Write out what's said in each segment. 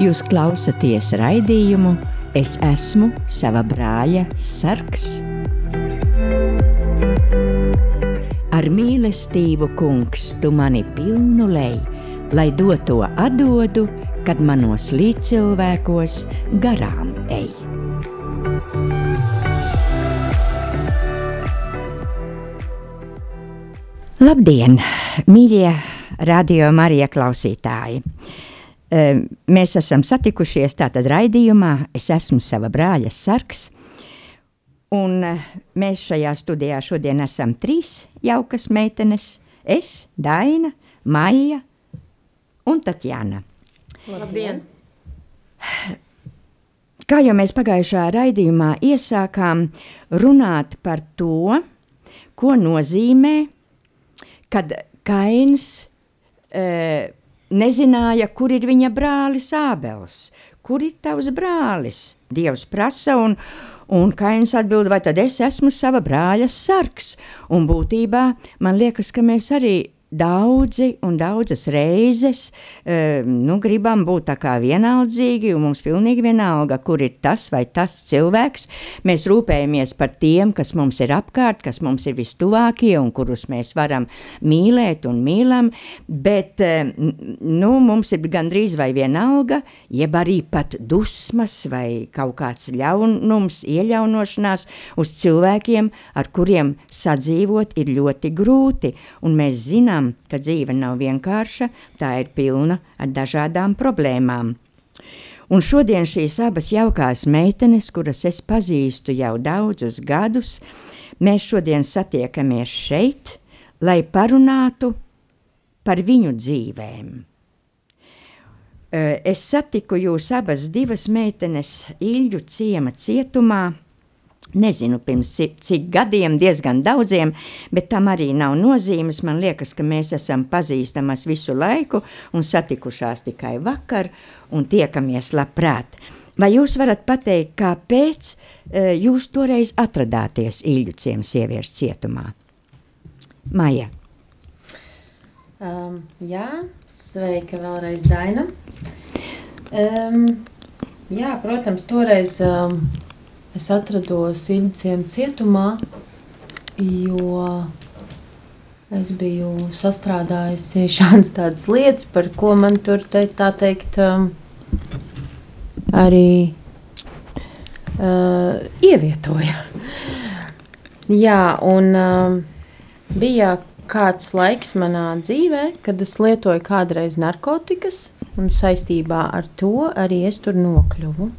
Jūs klausāties raidījumu Es esmu sava brāļa sargs. Ar mīlestību, kungs, tu mani pilnu lej, lai doto atdodu, kad manos līdzcilvēkos garām ej. Labdien, mīļie radio Marija klausītāji! Mēs esam satikušies tātad raidījumā, es esmu sava brāļa sargs, un eh, mēs šajā studijā šodien esam trīs jaukas meitenes – es, Daina, Maija un Tatjana. Labdien! Kā jau mēs pagājušā raidījumā iesākām runāt par to, ko nozīmē, kad Kains e, nezināja, kur ir viņa brālis Ābels, kur ir tavs brālis. Dievs prasa, un, un Kains atbild, vai tad es esmu sava brāļa sargs. Un būtībā man liekas, ka mēs arī daudzi un daudzas reizes uh, nu, gribam būt tā kā vienaldzīgi, un mums pilnīgi vienalga, kur ir tas vai tas cilvēks. Mēs rūpējamies par tiem, kas mums ir apkārt, kas mums ir vistuvākie un kurus mēs varam mīlēt un mīlam, bet uh, nu, mums ir gandrīz vai vienalga, jeb arī pat dusmas vai kaut kāds ļaunums, ieļaunošanās uz cilvēkiem, ar kuriem sadzīvot ir ļoti grūti, un mēs zinām, zinām, ka dzīve nav vienkārša, tā ir pilna ar dažādām problēmām. Un šodien šīs abas jaukās meitenes, kuras es pazīstu jau daudzus gadus, mēs šodien satiekamies šeit, lai parunātu par viņu dzīvēm. Es satiku jūs abas divas meitenes Ilģu ciema cietumā, Nezinu, pirms cik, cik gadiem, diezgan daudziem, bet tam arī nav nozīmes. Man liekas, ka mēs esam pazīstamas visu laiku un satikušās tikai vakar un tiekamies labprāt. Vai jūs varat pateikt, kāpēc uh, jūs toreiz atradāties Ilģuciem sieviešu cietumā? Maija. Um, jā, sveika vēlreiz Daina. Um, jā, protams, toreiz um, es atrados Ilģciem cietumā, jo es biju sastrādājusi šādas tādas lietas, par ko man tur, te, tā teikt, um, arī uh, ievietoja. Jā, un um, bija kāds laiks manā dzīvē, kad es lietoju kādreiz narkotikas, un saistībā ar to arī es tur nokļuvu.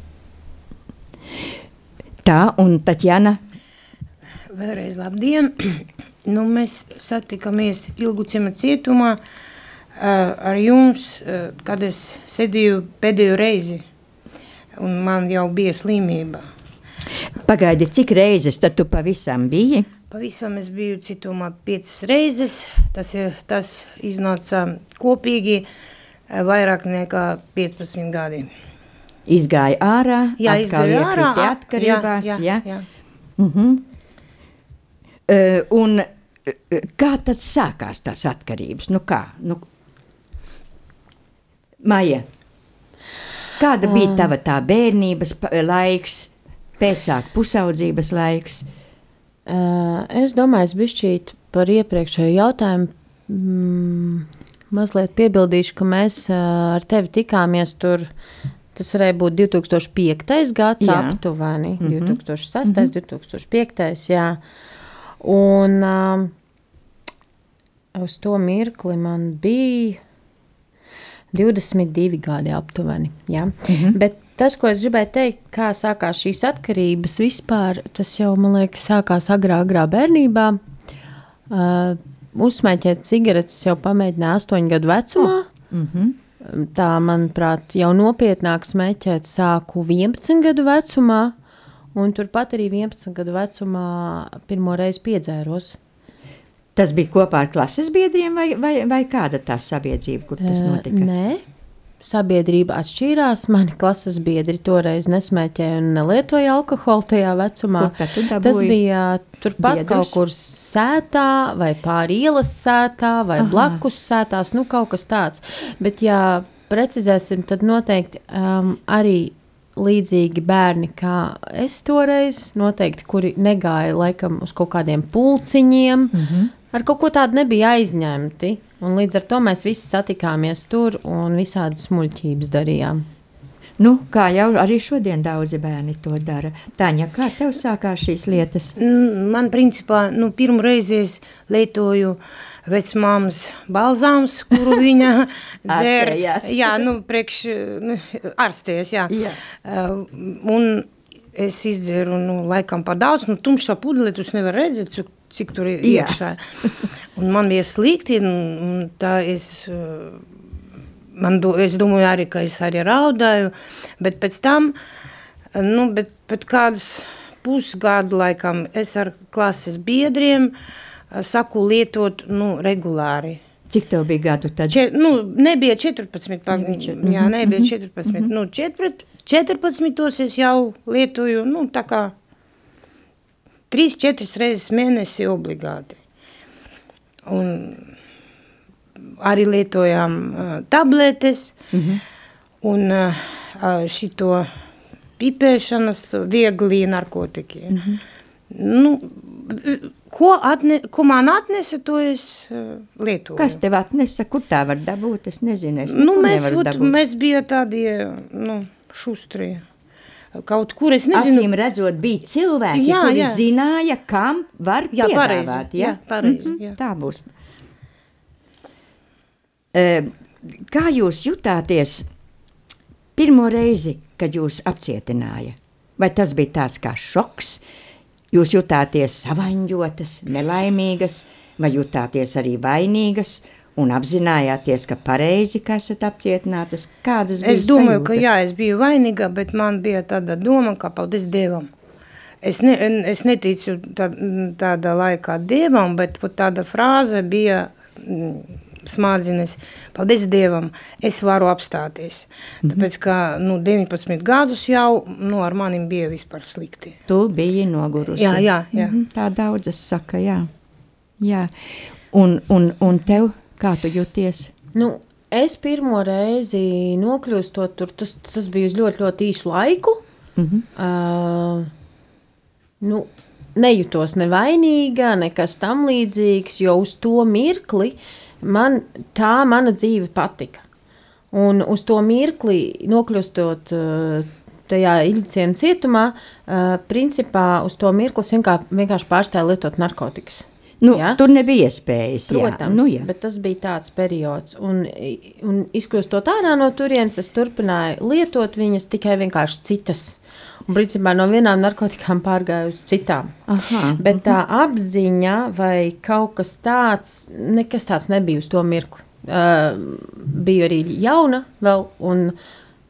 Tā un Tatjana. Vēlreiz labdien! nu, mēs satikāmies Ilgucima cietumā ar jums, kad es sēdīju pēdējo reizi, un man jau bija slimība. Pagaidi, cik reizes tad tu pavisam biji? Pavisam es biju cietumā piecas reizes, tas, ir, tas iznāca kopīgi vairāk nekā 15 gadiem izgāja ārā, jā, izgāja ārā, atkarībās, jā, jā, jā. Uh -huh. uh, un uh, kā tad sākās tās atkarības? Nu kā? Nu, Maija, kāda bija um. tava tā bērnības laiks, pēcāk pusaudzības laiks? Uh, es domāju, es bišķīt par iepriekšējo jautājumu mm, mazliet piebildīšu, ka mēs uh, ar tevi tikāmies tur Tas varēja būt 2005. gads, jā. aptuveni mm -hmm. 2006. Mm -hmm. 2005. Jā. Un uh, uz to mirkli man bija 22 gadi aptuveni. Jā. Mm -hmm. Bet tas, ko es gribēju teikt, kā sākās šīs atkarības vispār, tas jau, man liekas, sākās agrā, agrā bērnībā. Uh, uzsmēķēt cigaretes jau pamēģināja 8 gadu vecumā. Oh. Mm -hmm. Tā, manuprāt, jau nopietnāk smēķēt sāku 11 gadu vecumā, un turpat arī 11 gadu vecumā pirmo reizi piedzēros. Tas bija kopā ar klases biedriem, vai, vai, vai kāda tā sabiedrība, kur tas notika? Nē, sabiedrība atšķīrās. Mani klases biedri toreiz nesmēķēja un nelietoja alkoholu tajā vecumā. Tas bija turpat biedrus? kaut kur sētā, vai pāri ielas sētā, vai Aha. blakus sētās, nu kaut kas tāds. Bet, ja precizēsim, tad noteikti um, arī līdzīgi bērni, kā es toreiz, noteikti, kuri negāja laikam uz kaut kādiem pulciņiem, mm -hmm. ar kaut ko tādu nebija aizņemti. Un līdz ar to mēs visi satikāmies tur un visādas muļķības darījām. Nu, kā jau arī šodien daudzi bērni to dara. Tāņa, kā tev sākās šīs lietas? Man, principā, nu, pirmo reizi es lietoju vecmāmas balzāms, kuru viņa dzēra. jā, nu, priekš, nu, ārstējas, jā. jā. Uh, un es izdzēru, nu, laikam pa daudz, nu, tumšā pudeli, tu nevar redzēt, cik, cik tur ir jā. iekšā. Un man bija slikti, un tā es... Uh, man do, es domāju arī, ka es arī raudāju, bet pēc tam, nu, bet, bet kādas pusgadu laikam es ar klases biedriem uh, saku lietot nu, regulāri. Cik tev bija gadu tad? Če, nu, nebija 14, pag... jā, nebija 14. Mm -hmm. nu, 14, 14 es jau lietoju, nu, tā kā 3-4 reizes mēnesi obligāti. Un arī lietojām uh, tabletes mm -hmm. un uh, šito pipēšanas viegli narkotiki. Mm -hmm. nu, Ko, atne, ko man atnesa, to es uh, lietoju. Kas tev atnesa, kur tā var dabūt, es nezinu, es nu, mēs, ot, mēs bija tādi, nu, šustri. Kaut kur es nezinu. Acīm redzot, bija cilvēki, jā, kuri jā. zināja, kam var jā, piedāvāt. Pareizi, ja? jā, pareizi, mm -hmm, jā. Tā būs. Uh, kā jūs jutāties pirmo reizi, kad jūs apcietināja? Vai tas bija tāds kā šoks? Jūs jutāties savaņģotas, nelaimīgas, vai jutāties arī vainīgas un apzinājāties, ka pareizi, ka esat apcietinātas? Kādas bija Es domāju, sajūtas? ka jā, es biju vainīga, bet man bija tāda doma, ka paldies Dievam. Es, ne, es neticu tā, tāda laikā Dievam, bet tāda frāze bija smadzenes. Paldies Dievam, es varu apstāties. Mm -hmm. Tāpēc, ka nu, 19 gadus jau nu, ar manim bija vispār slikti. Tu biji nogurusi. Jā, jā. jā. Mm -hmm. Tā daudzas saka, jā. jā. Un, un, un tev, kā tu jūties? Nu, es pirmo reizi nokļūstot tur, tas, tas bija uz ļoti, ļoti īsu laiku. Mm -hmm. uh, nu, nejūtos nevainīga, nekas tam līdzīgs, jo uz to mirkli man tā mana dzīve patika. Un uz to mirkli, nokļūstot uh, tajā ilgcienu cietumā, uh, principā uz to mirkli vienkārši pārstāja lietot narkotikas. Nu, ja? Tur nebija iespējas. Protams, jā. Nu, jā. bet tas bija tāds periods. Un, un izkļūstot ārā no turienes, es turpināju lietot viņas tikai vienkārši citas Un, principā, no vienām narkotikām pārgāju uz citām. Aha, Bet tā apziņa vai kaut kas tāds, nekas tāds nebija uz to mirkli. Uh, biju arī jauna vēl, un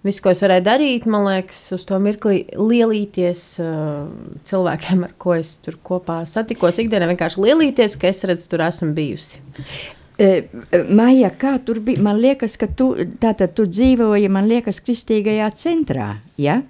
viss, ko es varēju darīt, man liekas, uz to mirkli lielīties uh, cilvēkiem, ar ko es tur kopā satikos. Ikdienā vienkārši lielīties, ka es redzu, tur esmu bijusi. Maija, kā tur bija? Man liekas, ka tu, tātad, tu dzīvoji, liekas, kristīgajā centrā, ja?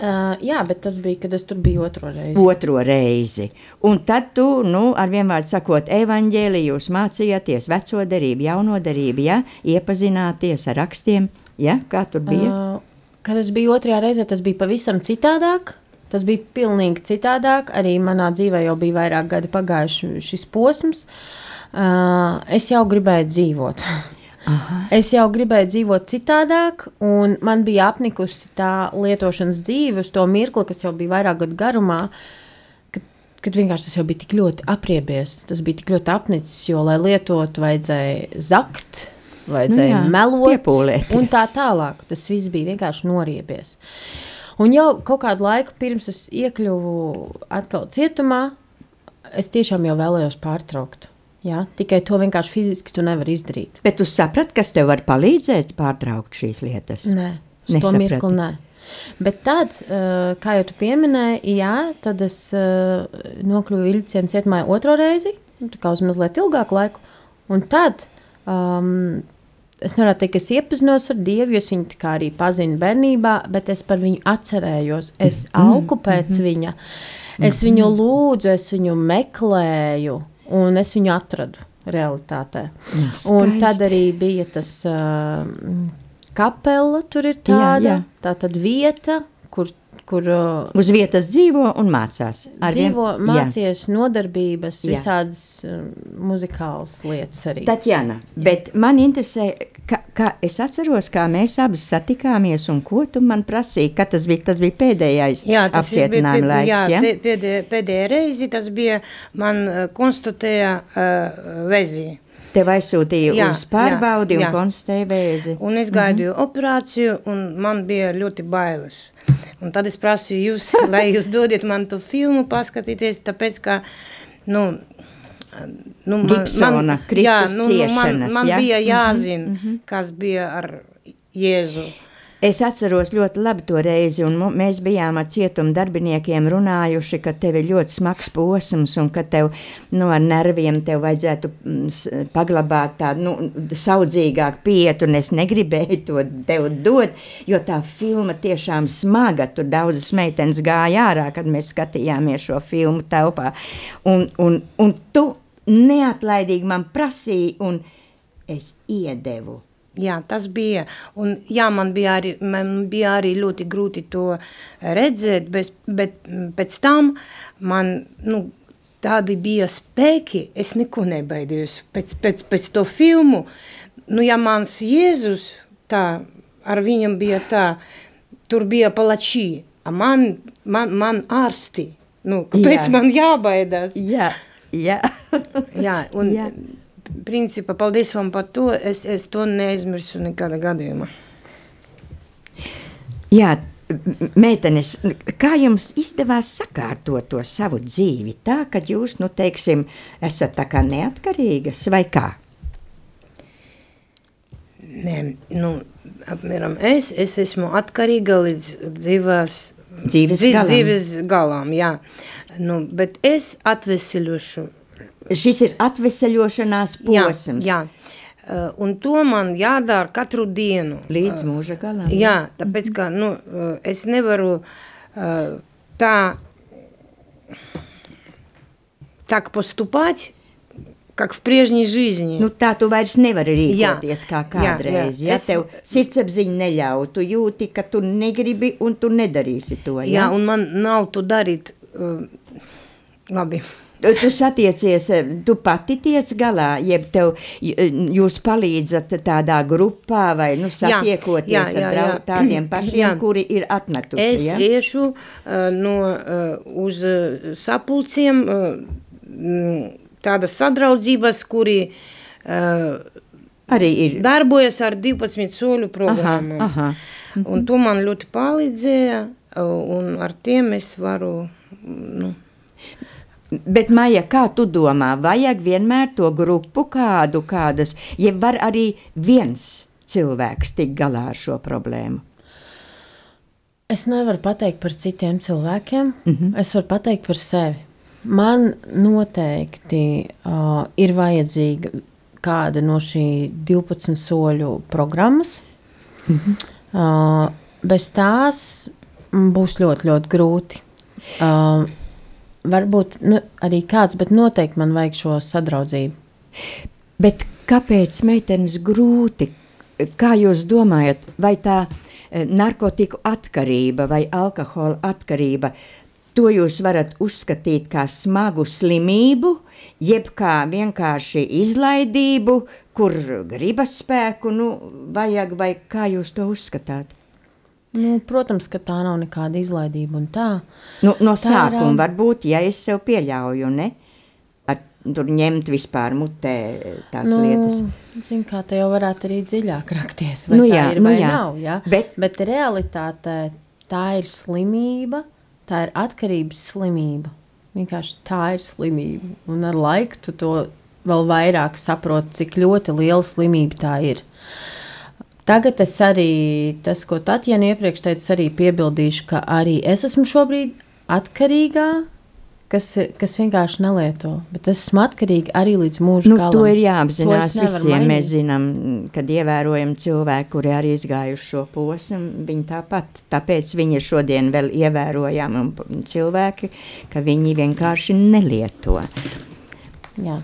Uh, jā, bet tas bija, kad es tur biju otro reizi. Otro reizi. Un tad tu, nu, ar vienvārdu sakot, evaņģēliju jūs mācījāties veco derību, jauno derību, ja? iepazināties ar rakstiem, ja? kā tur bija? Uh, kad es biju otrajā reizē, tas bija pavisam citādāk. Tas bija pilnīgi citādāk. Arī manā dzīvē jau bija vairāk gadi pagājuši šis posms. Uh, es jau gribēju dzīvot. Aha. Es jau gribēju dzīvot citādāk, un man bija apnikusi tā lietošanas dzīve to mirkli, kas jau bija vairāk gadu garumā. Kad, kad vienkārši tas jau bija tik ļoti apriebies, tas bija tik ļoti apnicis, jo, lai lietotu, vajadzēja zakt, vajadzēja nu jā, melot, piepūlēties. un tā tālāk. Tas viss bija vienkārši noriebies. Un jau kaut kādu laiku pirms es iekļuvu atkal cietumā, es tiešām jau vēlējos pārtraukt. Jā, tikai to vienkārši fiziski tu nevari izdarīt. Bet tu saprati, kas tev var palīdzēt pārtraukt šīs lietas? Nē, uz to mirkli nē. Bet tad, uh, kā jau tu pieminēji, jā, tad es uh, nokļuvu Ilģiciem cietumā otro reizi, nu, tā kā uz mazliet ilgāku laiku. Un tad um, es nevaru teikt, ka es iepazinos ar Dievu, jo es viņu arī pazinu bērnībā, bet es par viņu atcerējos. Es mm, augu pēc mm -hmm. viņa, es viņu lūdzu, es viņu meklēju un es viņu atradu. realitātē. Jā, Un tad skaisti. arī bija tas uh, kapela, tur ir tāda, Jā, jā. tā tad vieta, kur, kur uh, Uz vietas dzīvo un mācās. Ar vien- dzīvo, Jā. nodarbības, Jā. visādas uh, muzikālas lietas arī. Tatjana, bet man interesē, ka, ka es atceros, kā mēs abas satikāmies un ko tu man prasīji, tas bija, tas bija pēdējais apcietinājuma laiks, jā, ja? pē- pēdējā, pēdējā reizi tas bija, man uh, konstatēja uh, vēzi. Tev aizsūtīja Jā, uz pārbaudi jā, un jā. konstatēja vēzi. Un es gaidīju mm -hmm. operāciju, un man bija ļoti bailes. Un tad es prasīju jūs, lai jūs dodiet man to filmu paskatīties, tāpēc, ka, nu, nu man, Gibsona, Kristus jā, nu, nu, man, ciešanas, man ja? bija jāzina, mm -hmm. kas bija ar Jēzu. Es atceros ļoti labi to reizi, un mēs bijām ar cietumu darbiniekiem runājuši, ka tev ir ļoti smags posms, un ka tev nu, ar nerviem tev vajadzētu mm, paglabāt tādu nu, saudzīgāku pietu, un es negribēju to tev dot, jo tā filma tiešām smaga. Tur daudzas meitenes gāja ārā, kad mēs skatījāmies šo filmu telpā. Un, un, un tu neatlaidīgi man prasīji, un es iedevu. Jā, tas bija. Un, jā, man bija arī, man bija arī ļoti grūti to redzēt, bet, bet pēc tam man nu, tādi bija spēki, es neko nebaidījos. Pēc, pēc, pēc to filmu, nu, ja mans Jēzus tā, ar viņam bija tā, tur bija palačī, a man, man, man ārsti. Nu, kāpēc Jā. man jābaidās? Jā, Jā, Jā un Jā. principā paldies vam par to. Es, es to neaizmirsu nekādā gadījumā. Jā, meitenes, kā jums izdevās sakārtot to savu dzīvi, tā ka jūs, nu, teiksim, esat tā kā neatkarīgas vai kā? Nē, nu, apmēram es, es esmu atkarīga līdz dzīvās Dzīves dzi- galam. dzīves galām, jā. Nu, bet es atveseļošu. Šis ir atveseļošanās posms Jā, jā. Uh, un to man jādara katru dienu. līdz mūža galam. Jā, tāpēc, ka, nu, uh, es nevaru uh, tā, так поступать, как в прежней жизни. Nu, tā tu vairs nevari rīkoties Jā, kā jā, kādreiz. jā. Ja Es- tev sirdsapziņa neļauj, tu jūti, ka tu negribi un tu nedarīsi to. Jā, Ja? un man nav to darīt. Uh, labi. Tu tu satiecies, eh, tu pati tiec galā, jeb tev, j- jūs palīdzat tādā grupā vai nu, satiekoties jā, ar jā, drau, jā. tādiem pašiem, Jā. kuri ir atmetuši. Es ja? iešu uh, no, uh, uz uh, sapulciem uh, mm, tādas sadraudzības, kuri uh, Arī ir. darbojas ar 12 soļu Aha, programmu. aha. Un to man ļoti palīdzēja, uh, un ar tiem es varu, nu, Bet, Maija, kā tu domā, vajag vienmēr to grupu kādu, kādas, ja var arī viens cilvēks tikt galā ar šo problēmu? Es nevaru pateikt par citiem cilvēkiem. Mm -hmm. Es varu pateikt par sevi. Man noteikti uh, ir vajadzīga kāda no šī 12 soļu programmas. Mm -hmm. uh, bez tās būs ļoti, ļoti grūti. Uh, varbūt nu, arī kāds, bet noteikti man vajag šo sadraudzību. Bet kāpēc meitenes grūti? Kā jūs domājat, vai tā eh, narkotiku atkarība vai alkohola atkarība, to jūs varat uzskatīt kā smagu slimību, jeb kā vienkārši izlaidību, kur gribas spēku nu, vajag, vai kā jūs to uzskatāt? Nu, protams, ka tā nav nekāda izlaidība un tā. Nu, no Tā ir, sākuma um, varbūt, ja es sev pieļauju, ne? Ar, tur ņemt vispār mutē tās nu, lietas. Zin, kā te jau varētu arī dziļāk rakties, vai Nu nu, tā jā, ir nu vai jā. nav. Ja? Bet- Bet realitātē tā ir slimība, tā ir atkarības slimība. Vienkārši tā ir slimība. Un ar laiku tu to vēl vairāk saproti, cik ļoti liela slimība tā ir. Tagad es arī, tas, ko Tatjana iepriekš teica, arī piebildīšu, ka arī es esmu šobrīd atkarīgā, kas, kas vienkārši nelieto. Bet es esmu atkarīga arī līdz mūža Nu, galam. to ir To jāapzinās nevaru visiem. mainīt. Mēs zinām, kad ievērojam cilvēku, kuri arī izgājuši šo posmu, viņi tāpat. Tāpēc viņi ir šodien vēl ievērojami cilvēki, ka viņi vienkārši nelieto. Jā.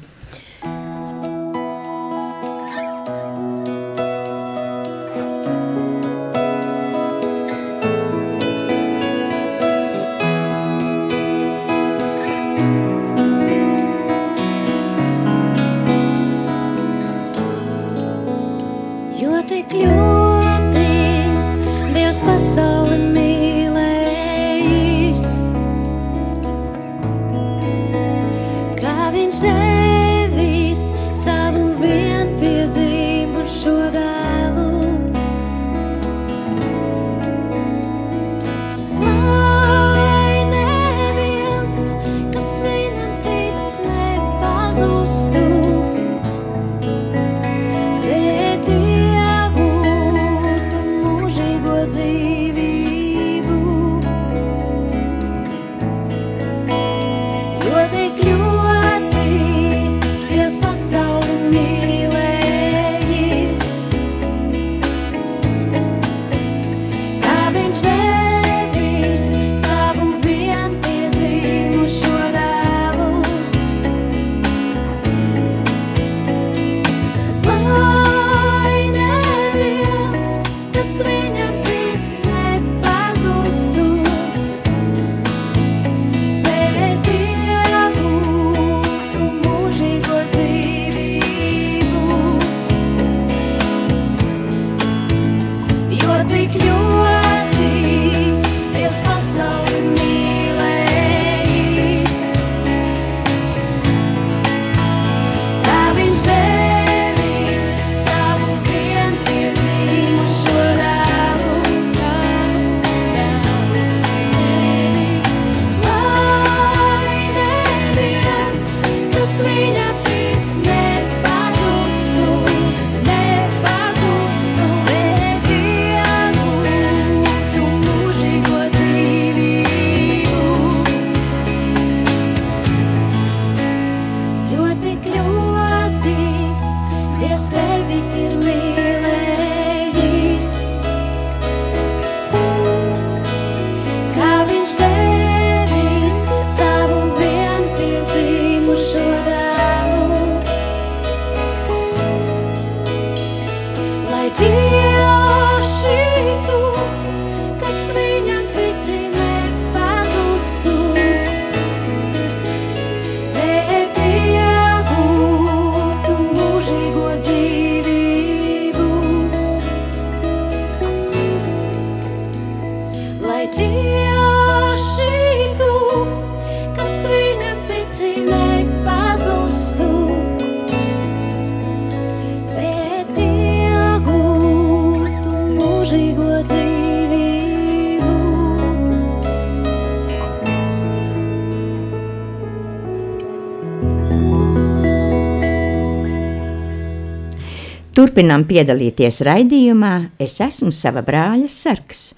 Turpinām piedalīties raidījumā Es esmu sava brāļa sargs.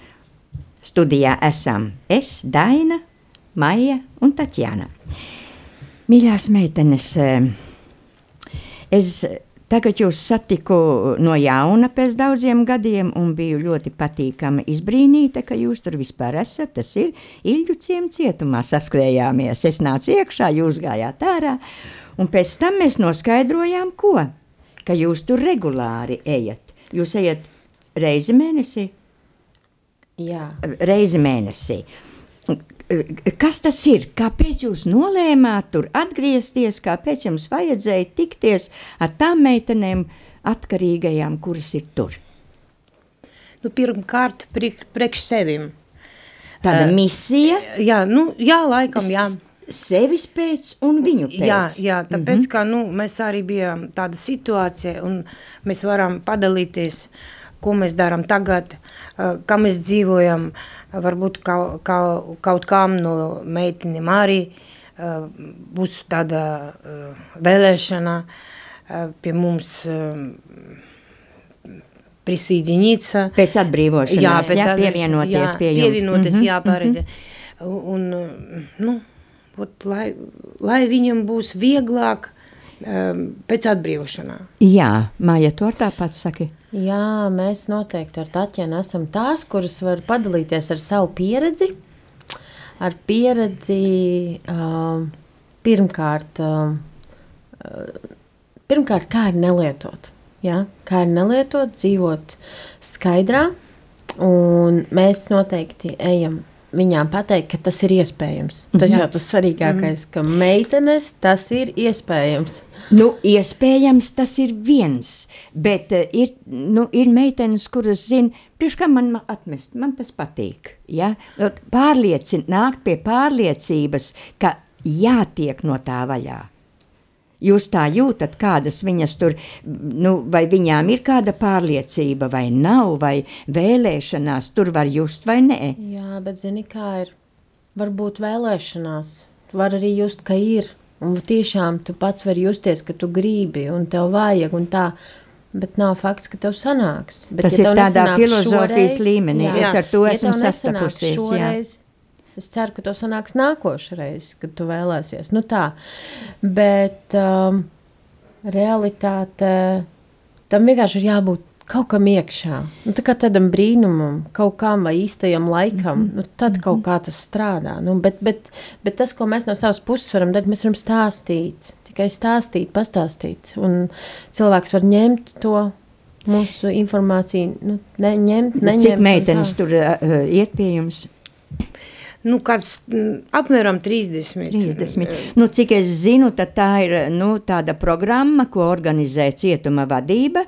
Studijā esam es, Daina, Maija un Tatjana. Mīļās meitenes, eh, es tagad jūs satiku no jauna pēc daudziem gadiem un biju ļoti patīkami izbrīnīta, ka jūs tur vispār esat. Tas ir Ilģu ciem cietumā saskrējāmies. Es nācu iekšā, jūs gājāt ārā, un pēc tam mēs noskaidrojām, ko ka jūs tur regulāri ejat. Jūs ejat reizi mēnesī? Jā. Reizi mēnesī. Kas tas ir? Kāpēc jūs nolēmāt tur atgriezties? Kāpēc jums vajadzēja tikties ar tām meitenēm atkarīgajām, kuras ir tur? Nu, pirmkārt, priekš sevim. Tāda uh, misija? Jā, nu, jā laikam, jā. S sevis pēc un viņu pēc. Jā, jā tāpēc, mm -hmm. ka nu, mēs arī bijām tāda situācija un mēs varam padalīties, ko mēs darām tagad, kā mēs dzīvojam, varbūt kaut, kaut, kaut kam no meiteniem arī būs tāda vēlēšana pie mums prisīdzinīca. Pēc atbrīvošanās, jā, pēc jā, pievienoties jā, pie jums. Pievienoties, mm -hmm. jā, pareizi. Mm -hmm. Un, nu, ot, lai, lai viņam būs vieglāk um, pēc atbrīvošanā. Jā, Māja, to tāpat saki. Jā, mēs noteikti ar Tatjanu esam tās, kuras var padalīties ar savu pieredzi. Ar pieredzi uh, pirmkārt, uh, pirmkārt, kā ir nelietot. Ja? Kā ir nelietot, dzīvot skaidrā, un mēs noteikti ejam viņām pateikt, ka tas ir iespējams. Tas Jā. jau tas svarīgākais, ka meitenes tas ir iespējams. Nu, iespējams, tas ir viens, bet uh, ir, nu, ir meitenes, kuras zina, priekš kā man atmest, man tas patīk. Ja? Pārliecin, nākt pie pārliecības, ka jātiek no tā vaļā. Jūs tā jūtat, kādas viņas tur, nu, vai viņām ir kāda pārliecība, vai nav, vai vēlēšanās tur var just vai nē? Jā, bet zini, kā ir. Varbūt vēlēšanās, var arī just, ka ir. Un tiešām tu pats vari justies, ka tu gribi un tev vajag un tā. Bet nav fakts, ka tev sanāks. Bet, Tas ja ir tādā filozofijas šoreiz, līmenī. jā, Es ar to ja esmu sastapusies, jā. Es ceru, ka tev sanāks nākošais, kad tu vēlēsies. Nu tā, bet um, realitāte tam vienkārši ir jābūt kaut kam iekšā. Nu, tā kā tādam brīnumam, kaut kam vai īstajam laikam, mm -hmm. nu, tad kaut kā tas strādā. Nu, bet, bet, bet tas, ko mēs no savas puses varam darīt, mēs varam stāstīt. Tikai stāstīt, pastāstīt. Un cilvēks var ņemt to mūsu informāciju, nu, ne, ņemt, neņemt. Cik un meitenes tur uh, iet pie jums? Nu, kāds mm, apmēram 30. 30. Nu, cik es zinu, tad tā ir nu, tāda programma, ko organizē cietuma vadība.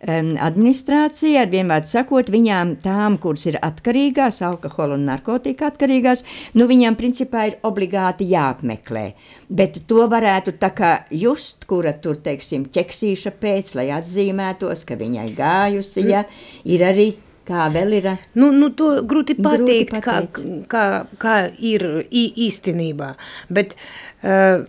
Administrācija, vienmēr sakot, viņām tām, kuras ir atkarīgās, alkohola un narkotika atkarīgās, nu viņām principā ir obligāti jāapmeklē. Bet to varētu tā kā just, kura tur, teiksim, ķeksīša pēc, lai atzīmētos, ka viņai gājusi, ja ir arī, kā vēl ir. Nu, nu, to grūti pateikt, Grūti kā, pateikt. kā, kā ir ī- īstenībā. Bet uh,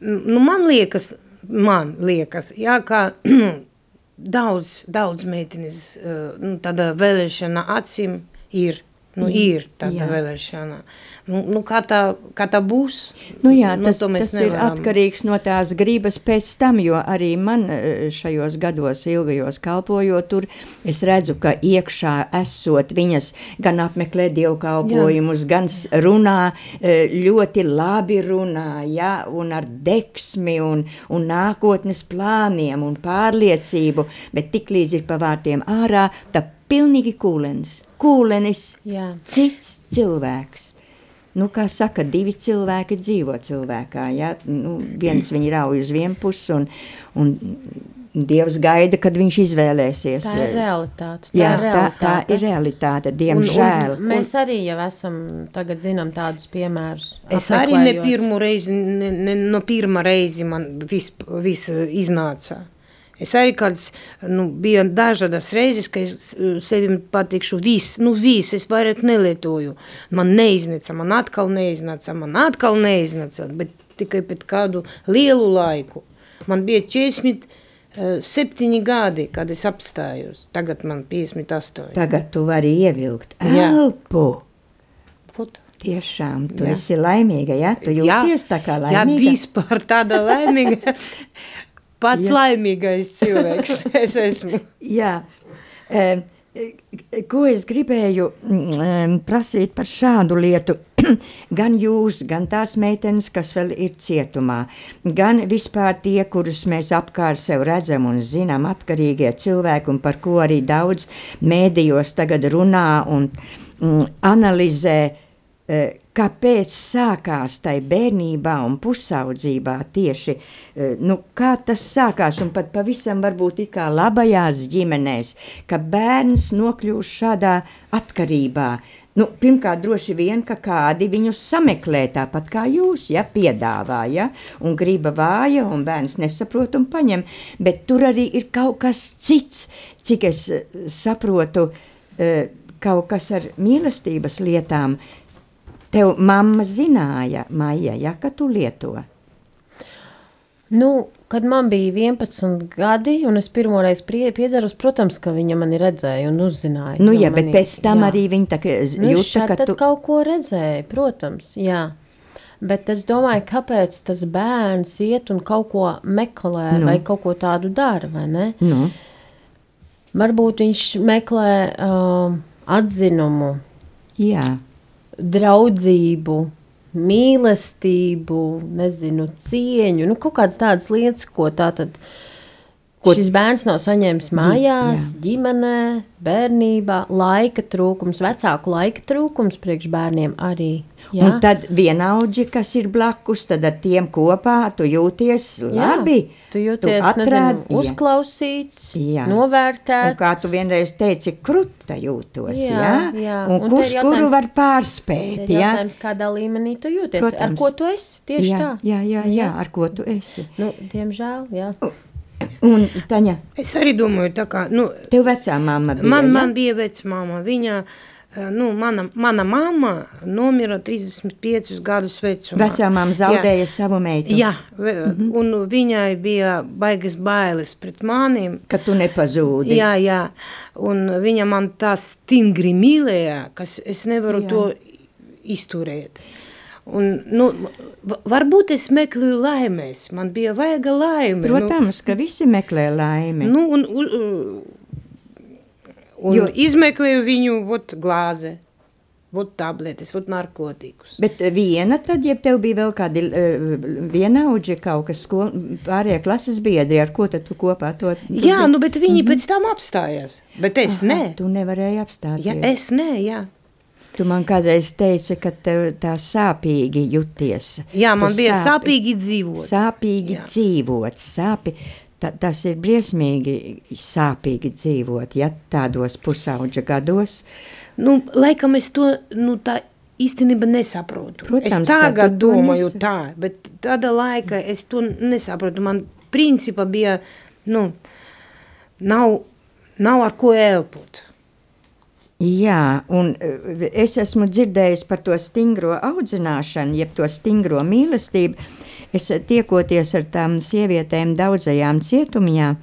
nu, man liekas, man liekas, jā, ka daudz, daudz meitenes uh, nu, tāda vēlēšana acīm ir. Nu, ir tāda Jā. vēlēšana. Nu, nu, kā, tā, kā tā būs? Nu jā, tas, mēs tas ir nevaram. atkarīgs no tās gribas pēc tam, jo arī man eh, šajos gados, ilgajos kalpojot, tur es redzu, ka iekšā esot viņas gan apmeklē dievkalpojumus, gan s- runā, eh, ļoti labi runā, ja, un ar deksmi un, un nākotnes plāniem un pārliecību, bet tik līdz ir pa vārtiem ārā, tā pilnīgi kūlens, kūlenis, Jā. cits cilvēks. Nu, kā saka, divi cilvēki dzīvo cilvēkā. Ja? Nu, viens viņa rauj uz vienu pusi, un, un Dievs gaida, kad viņš izvēlēsies. Tā ir realitāte. Tā Jā, ir tā, realitāte. tā ir realitāte, Un- diemžēl. Un, mēs arī jau esam, tagad zinām tādus piemērus. Es arī ne pirmo reizi, ne, ne, no pirmā reizi man viss vis iznāca. Es arī kāds, nu, bija dažādas reizes, ka es eh, sevi pateikšu, viss, nu, viss, es vairāk nelietoju. Man neiznāca, man atkal neiznāca, man atkal neiznāca, bet tikai pēc kādu lielu laiku. Man bija 47 gadi, kad es apstājos. Tagad man 58. Tagad tu vari ievilkt Jā. elpu. Foto. Tiešām, tu Jā. esi laimīga, ja? Tu Jā. jūties tā kā Jā, laimīga. vispār tāda laimīga. Pats Jā. laimīgais cilvēks es esmu. Jā. E, ko es gribēju mm, prasīt par šādu lietu? gan jūs, gan tās meitenes, kas vēl ir cietumā, gan vispār tie, kurus mēs apkārt sev redzam un zinām, atkarīgie cilvēki, un par ko arī daudz mēdījos tagad runā un mm, analizē. e, Kāpēc sākās tai bērnībā un pusaudzībā tieši, e, nu, tas sākās, un pat pavisam varbūt it kā labajās ģimenēs, ka bērns nokļūst šādā atkarībā. Nu, pirmkārt, droši vien, ka kādi viņus sameklē tāpat kā jūs, ja piedāvā, ja, un griba vāja, un bērns nesaprot un paņem, bet tur arī ir kaut kas cits, cik es eh, saprotu, eh, kaut kas ar mīlestības lietām. Tev mamma zināja, Maija, ja, ka tu lieto. Nu, kad man bija 11 gadi, un es pirmoreiz piedzeros, protams, ka viņa mani redzēja un uzzināja. Nu, jā, bet manī. pēc tam Jā. arī viņa tā, Nu, jūta, ka tu... kaut ko redzēja, protams, jā. Bet es domāju, kāpēc tas bērns iet un kaut ko meklē, nu. vai kaut ko tādu dara, vai ne? Nu, Varbūt viņš meklē uh, atzinumu, jā, draudzību, mīlestību, nezinu, cieņu, nu, kaut kādas tādas lietas, ko tā tad. Ko... Šis bērns nav saņēmis mājās, jā. ģimenē, bērnībā, laika trūkums, vecāku laika trūkums priekš bērniem arī. Jā. Un tad vienaudži, kas ir blakus, tad ar tiem kopā tu jūties labi. Jā, tu jūties tu atrād, nezinu, uzklausīts, jā. novērtēts. Un kā tu vienreiz teici, kruta jūtos, jā. jā? jā. Un, un kurš kuru var pārspēt, jā? Jautājums, kādā līmenī tu jūties, Protams. ar ko tu esi, tieši jā, tā. Jā, jā, jā, ar ko tu esi. Nu, diemžēl, jā. Un Taņa? Es arī domāju, tā kā, nu... Tev vecā mamma bija, Man, ja? man bija vecmāma, viņa, eh, nu, mana, mana mamma nomira 35 gadus vecumā. Vecā mamma zaudēja jā. savu meitu. Jā, mm -hmm. un viņai bija baigas bailes pret maniem. Ka tu nepazūdi. Jā, jā, un viņa man tā stingri mīlēja, kas es nevaru jā. to izturēt. Un, nu, varbūt es meklēju laimēs, man bija vajag laime. Protams, nu, ka visi meklē laimi. Nu, un, un jo, izmeklēju viņu ot, glāze. Vot tabletes, vot narkotikus. Bet viena tad, ja tev bija vēl kādi uh, vienaudži kaut kas skol, pārējie klases biedri, ar ko tad tu kopā to? Tu jā, nu, bet viņi mm -hmm. pēc tam apstājās, bet es Aha, nē. Tu nevarēji apstāties. Ja, es nē, jā. Tu man kādreiz teici, ka tev tā sāpīgi juties. Jā, man tu bija sāpi, sāpīgi dzīvot. Sāpīgi Jā. dzīvot, sāpi. Ta, tas ir briesmīgi sāpīgi dzīvot, ja tādos pusauģa gados. Nu, laikam es to, nu, tā īstenībā nesaprotu. Protams, es tagad domāju nesa... tā, bet tāda laika es to nesaprotu. Man principā bija, nu, nav, nav ar ko elpot. Jā, un eh, es esmu dzirdējis par to stingro audzināšanu, jeb to stingro mīlestību. Es tiekoties ar tām sievietēm daudzajām cietumā,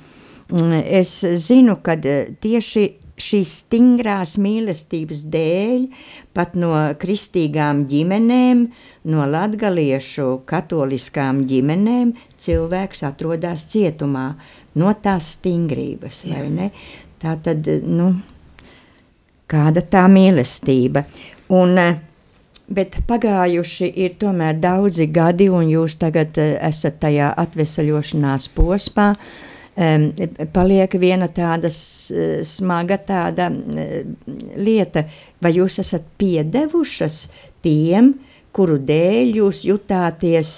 mm, es zinu, ka eh, tieši šīs stingrās mīlestības dēļ, pat no kristīgām ģimenēm, no latgaliešu katoliskām ģimenēm, cilvēks atrodas cietumā no tās stingrības, vai ne? Tā tad, nu, kāda tā mīlestība. Un, eh, bet pagājuši ir tomēr daudzi gadi, un jūs tagad eh, esat tajā atvesaļošanās posmā. Um, paliek viena tāda smaga tāda lieta, vai jūs esat piedevušas tiem, kuru dēļ jūs jutāties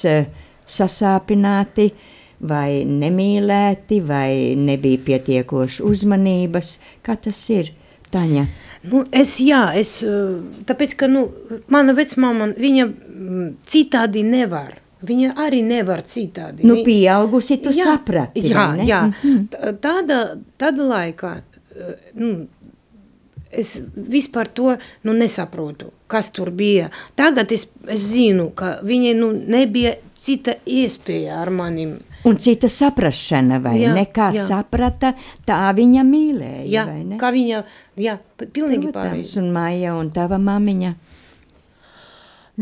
sasāpināti, vai nemīlēti, vai nebija pietiekoši uzmanības. Kā tas ir, Taņa? Nu, es, jā, es, eh, tāpēc, ka, nu, mana vecmāma, viņa mm, citādi nevar. Viņa arī nevar citādi. Nu, pieaugusi, tu jā, saprati, jā, ne? Jā, -hmm. tāda, tāda laikā, eh, nu, es vispār to nu, nesaprotu, kas tur bija. Tagad es, es zinu, ka viņai nu, nebija cita iespēja ar manim. Un cita saprašana, vai jā, ne? Kā jā. saprata, tā viņa mīlēja, jā, kā viņa Jā, pilnīgi pareizi. Un Maija un tava mamiņa?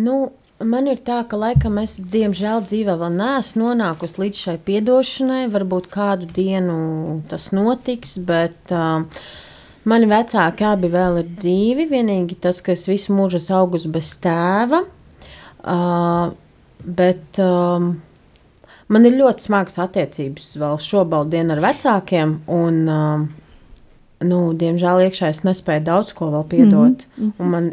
Nu, man ir tā, ka laikam es diemžēl dzīvē vēl neesmu nonākusi līdz šai piedošanai. Varbūt kādu dienu tas notiks, bet uh, mani vecāki abi vēl ir dzīvi. Vienīgi tas, ka es visu mūžu esmu augusi bez tēva. Uh, bet um, man ir ļoti smagas attiecības vēl šobrīd ar vecākiem. Un, uh, nu, diemžēl iekšā es nespēju daudz ko vēl piedot. Mm -hmm. Un, man,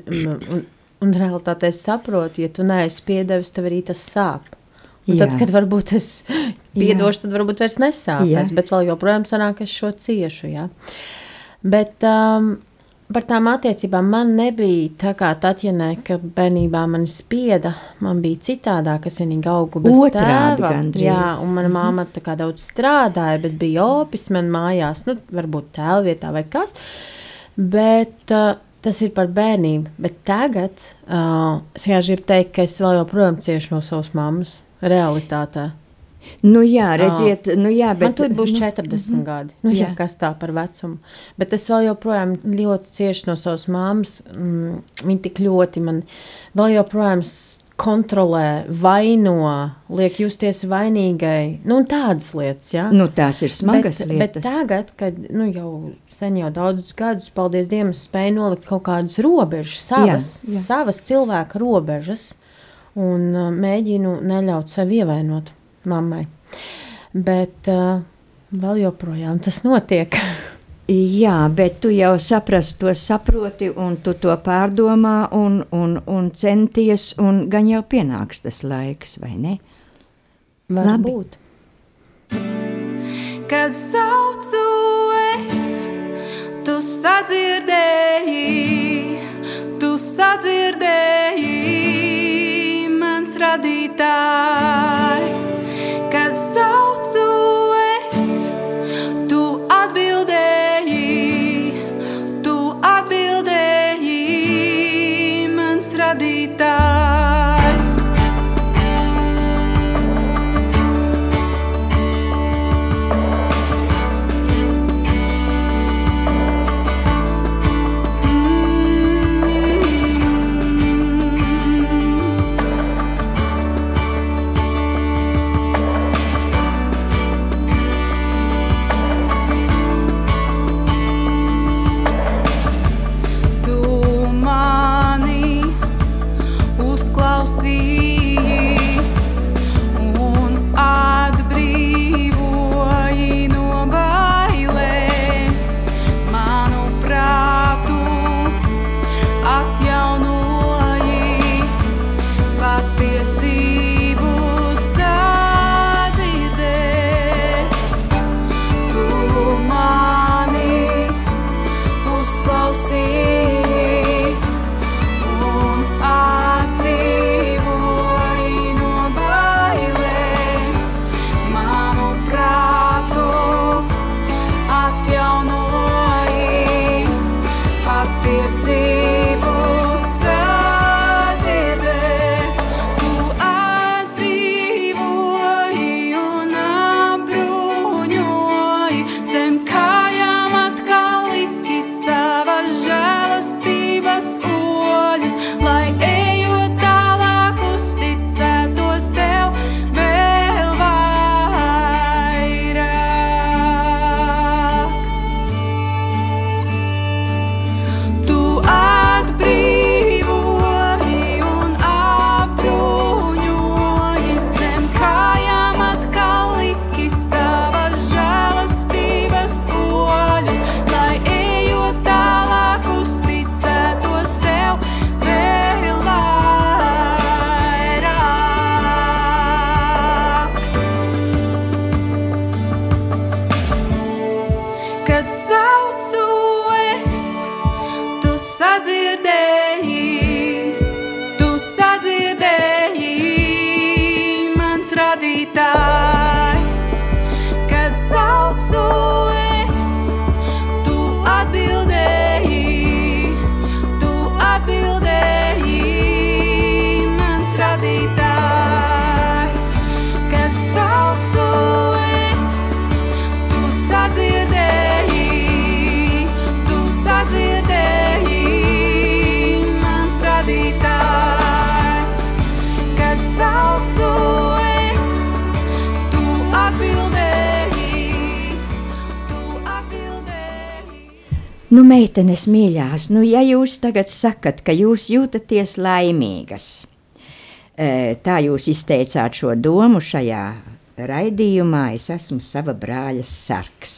un, un realitātē es saprotu, ja tu neesi piedevis, tev arī tas sāp. Un Jā. tad, kad varbūt es piedošu, tad varbūt vairs nesāpēs, bet vēl joprojām sanāk, ka es šo ciešu. Ja? Bet um, par tām attiecībām man nebija tā kā Tatjanai, ka bērnībā man spieda. Man bija citādāk, es vienīgi augu bez Otrādi tēva. Gandrīz. Jā, un mana māma tā kā daudz strādāja, bet bija opis man mājās, nu, varbūt tēva vietā vai kas. Bet uh, tas ir par bērnību. Bet tagad uh, es gribu teikt, ka es vēl joprojām ciešu no savas mammas realitātē. Nu, jā, redziet, nu, jā, bet. Man tur būs nu, 40 mm -hmm. gadi. Nu, jā. jā, kas tā par vecumu. Bet es vēl joprojām ļoti cieši no savas māmas. Mm, viņa tik ļoti man vēl joprojām kontrolē, vaino, liek justies vainīgai. Nu, tādas lietas, jā. Nu, tās ir smagas bet, lietas. Bet tagad, kad nu, jau sen jau daudzus gadus, paldies Dievam, spēju nolikt kaut kādas robežas, savas, jā, jā. savas cilvēka robežas, un uh, mēģinu neļaut sev ievainot mammai. Bet uh, vēl joprojām tas notiek. Jā, bet tu jau saprast, to saproti, un tu to pārdomā, un, un, un centies, un gan jau pienāks tas laiks, vai ne? Varbūt. Kad saucu es, tu sadzirdēji, tu sadzirdēji, mans radītāji. Kad Nu, meitenes mīļās, nu, ja jūs tagad sakat, ka jūs jūtaties laimīgas, eh, tā jūs izteicāt šo domu šajā raidījumā, es esmu sava brāļa sargs.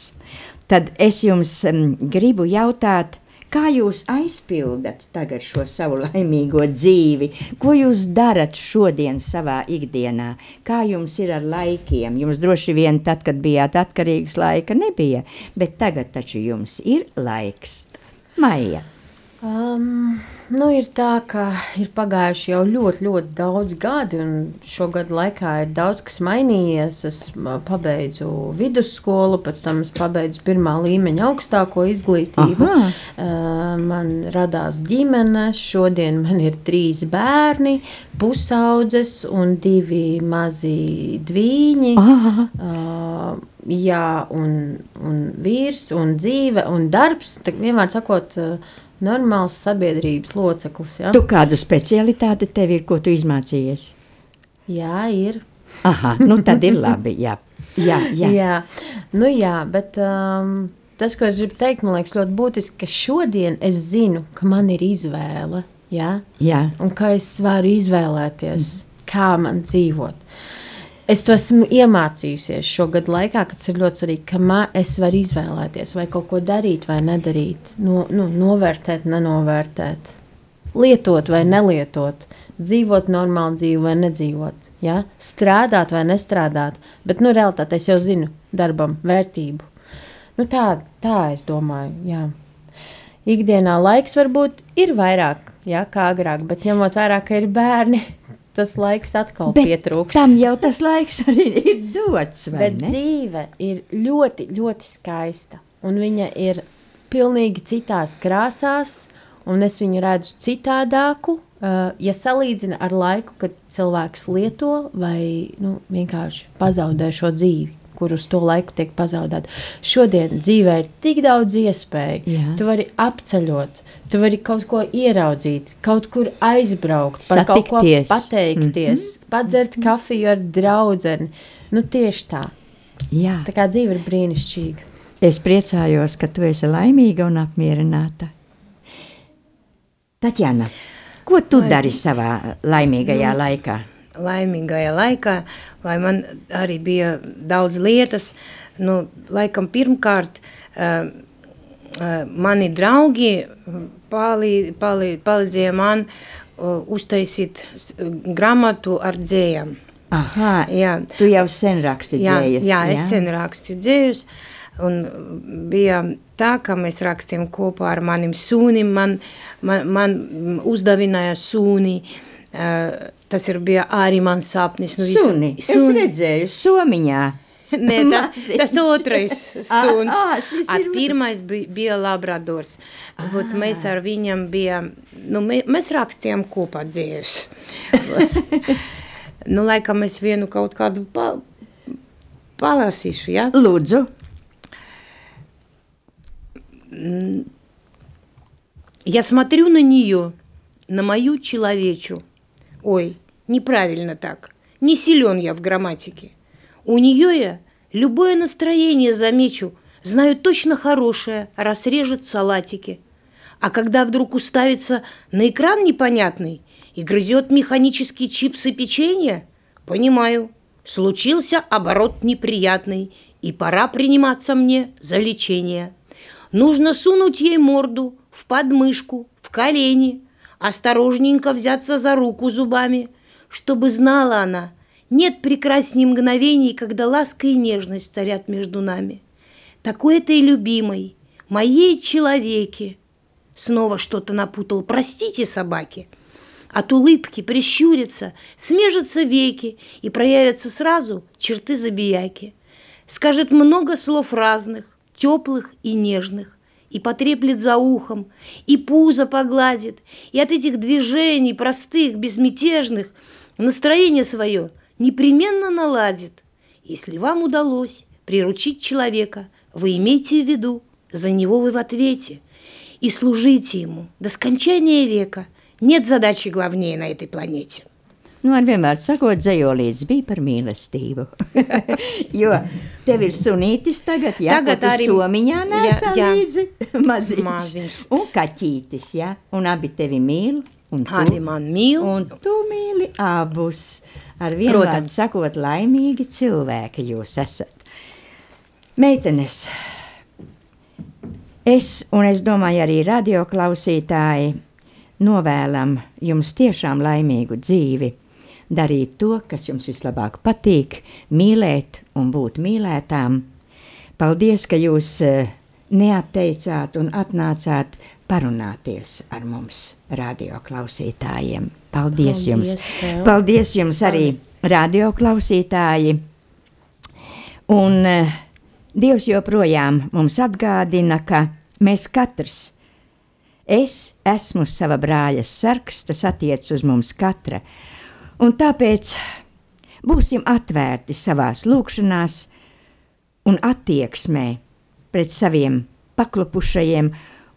Tad es jums um, gribu jautāt, kā jūs aizpildat tagad šo savu laimīgo dzīvi? Ko jūs darat šodien savā ikdienā? Kā jums ir ar laikiem? Jums droši vien tad, kad bijāt atkarīgs, laika nebija, bet tagad taču jums ir laiks. Maija. Um, nu ir tā, ka ir pagājuši jau ļoti, ļoti daudz gadi, un šo gadu laikā ir daudz kas mainījies. Es pabeidzu vidusskolu, pēc tam es pabeidzu pirmā līmeņa augstāko izglītību. Aha. Uh, man radās ģimene, šodien man ir trīs bērni, pusaudzes un divi mazi dviņi. Aha. Uh, jā, un, un vīrs, un dzīve, un darbs. Tā Vienmēr sakot, uh, normāls sabiedrības loceklis. Ja? Tu kādu specialitāti tev ir, ko tu izmācījies? Jā, ir. Aha, nu tad ir labi. Jā, jā, jā. jā. Nu, jā bet um, tas, ko es gribu teikt, man liekas ļoti būtiski, ka šodien es zinu, ka man ir izvēle. Jā? jā. Un ka es varu izvēlēties, mm. kā man dzīvot. Es to esmu iemācījusies šo gadu laikā, kad ir ļoti svarīgi, ka man es varu izvēlēties, vai kaut ko darīt, vai nedarīt, no, nu, novērtēt, nenovērtēt, lietot vai nelietot, dzīvot normālu dzīvi vai nedzīvot, ja? strādāt vai nestrādāt. Bet, nu, realitāte es jau zinu darbam vērtību. Nu, tā, tā es domāju, jā. Ikdienā laiks varbūt ir vairāk, jā, kā agrāk, bet ņemot vērā, ka ir bērni, tas laiks atkal Bet pietrūkst. Tam jau tas laiks arī ir dots. Bet ne? dzīve ir ļoti, ļoti skaista. Un viņa ir pilnīgi citās krāsās, un es viņu redzu citādāku. Uh, ja salīdzina ar laiku, kad cilvēks lieto vai nu, vienkārši pazaudē šo dzīvi, kur uz to laiku tiek pazaudēta. Šodien dzīvē ir tik daudz iespēju. Jā. Tu vari apceļot, tu vari kaut ko ieraudzīt, kaut kur aizbraukt, par Satikties. kaut ko pateikties, mm -hmm. padzert kafiju ar draugu. Nu, tieši tā. Jā. Tā kā dzīve ir brīnišķīga. Es priecājos, ka tu esi laimīga un apmierināta. Tatjana, ko tu Lai... dari savā laimīgajā nu, laikā? Laimīgajā laikā vai man arī bija daudz lietas. Nu, laikam pirmkārt, uh, uh, mani draugi palī, palī, palīdzēja man uh, uztaisīt grāmatu ar dzējām. Aha, jā. tu jau sen raksti dzējas. Jā, jā, es sen rakstu dzējus. Un bija tā, ka mēs rakstījām kopā ar manim sūnim. Man, man, man uzdevināja sūni uh, Tas ir bija arī mans sapnis. Nu, visu, suni. suni. Es redzēju, somiņā. Nē, tas, tas otrais suns. Ah, ah, ar pirmais bija, bija labradors. Ah. Vot mēs ar viņam bijām, nu, mē, mēs rakstījām kopā dzīvus. nu, laikam es vienu kaut kādu pa, palasīšu, ja? Lūdzu. Я смотрю на нее, на мою человечу, Ой, неправильно так. Не силен я в грамматике. У нее я любое настроение замечу, знаю точно хорошее, раз режет салатики. А когда вдруг уставится на экран непонятный и грызет механические чипсы печенья, понимаю, случился оборот неприятный, и пора приниматься мне за лечение. Нужно сунуть ей морду в подмышку, в колени – осторожненько взяться за руку зубами, чтобы знала она, нет прекрасней мгновений, когда ласка и нежность царят между нами. Такой этой любимой, моей человеке. Снова что-то напутал, простите, собаки. От улыбки прищурится, смежатся веки и проявятся сразу черты забияки. Скажет много слов разных, теплых и нежных, и потреплет за ухом, и пузо погладит, и от этих движений простых, безмятежных настроение свое непременно наладит. Если вам удалось приручить человека, вы имейте в виду, за него вы в ответе, и служите ему до скончания века. Нет задачи главнее на этой планете. Nu, man vienmēr sakot, dzējolīdz bija par mīlestību. jo tev ir sunītis tagad, jā, tagad arī somiņā jā. līdzi maziņš. maziņš. Un kaķītis, jā, un abi tevi mīl. Un tu, arī man mīl. Un tu mīli abus. Ar vienu vārdu sakot, laimīgi cilvēki jūs esat. Meitenes, es un es domāju arī radioklausītāji novēlam jums tiešām laimīgu dzīvi darīt to, kas jums vislabāk patīk, mīlēt un būt mīlētām. Paldies, ka jūs eh, neatteicāt un atnācāt parunāties ar mums, radio klausītājiem. Paldies, Paldies jums! Tev. Paldies jums arī, radio klausītāji! Un uh, Dievs joprojām mums atgādina, ka mēs katrs, es esmu sava brāļa sargs, tas attiec uz mums katra. Un tāpēc būsim atvērti savās lūkšanās un attieksmē pret saviem paklupušajiem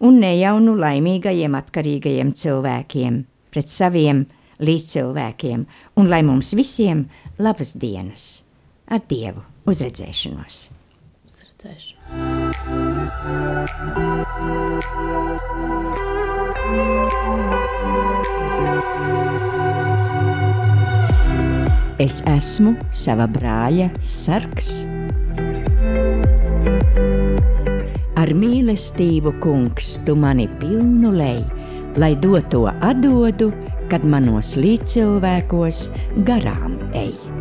un nejaunu laimīgajiem atkarīgajiem cilvēkiem, pret saviem līdzcilvēkiem, un lai mums visiem labas dienas ar Dievu uzredzēšanos. Uzredzēšanu. Es esmu sava brāļa sargs. Ar mīlestību, kungs, tu mani pilnu lej, lai doto atdodu, kad manos līdzcilvēkos garām ej.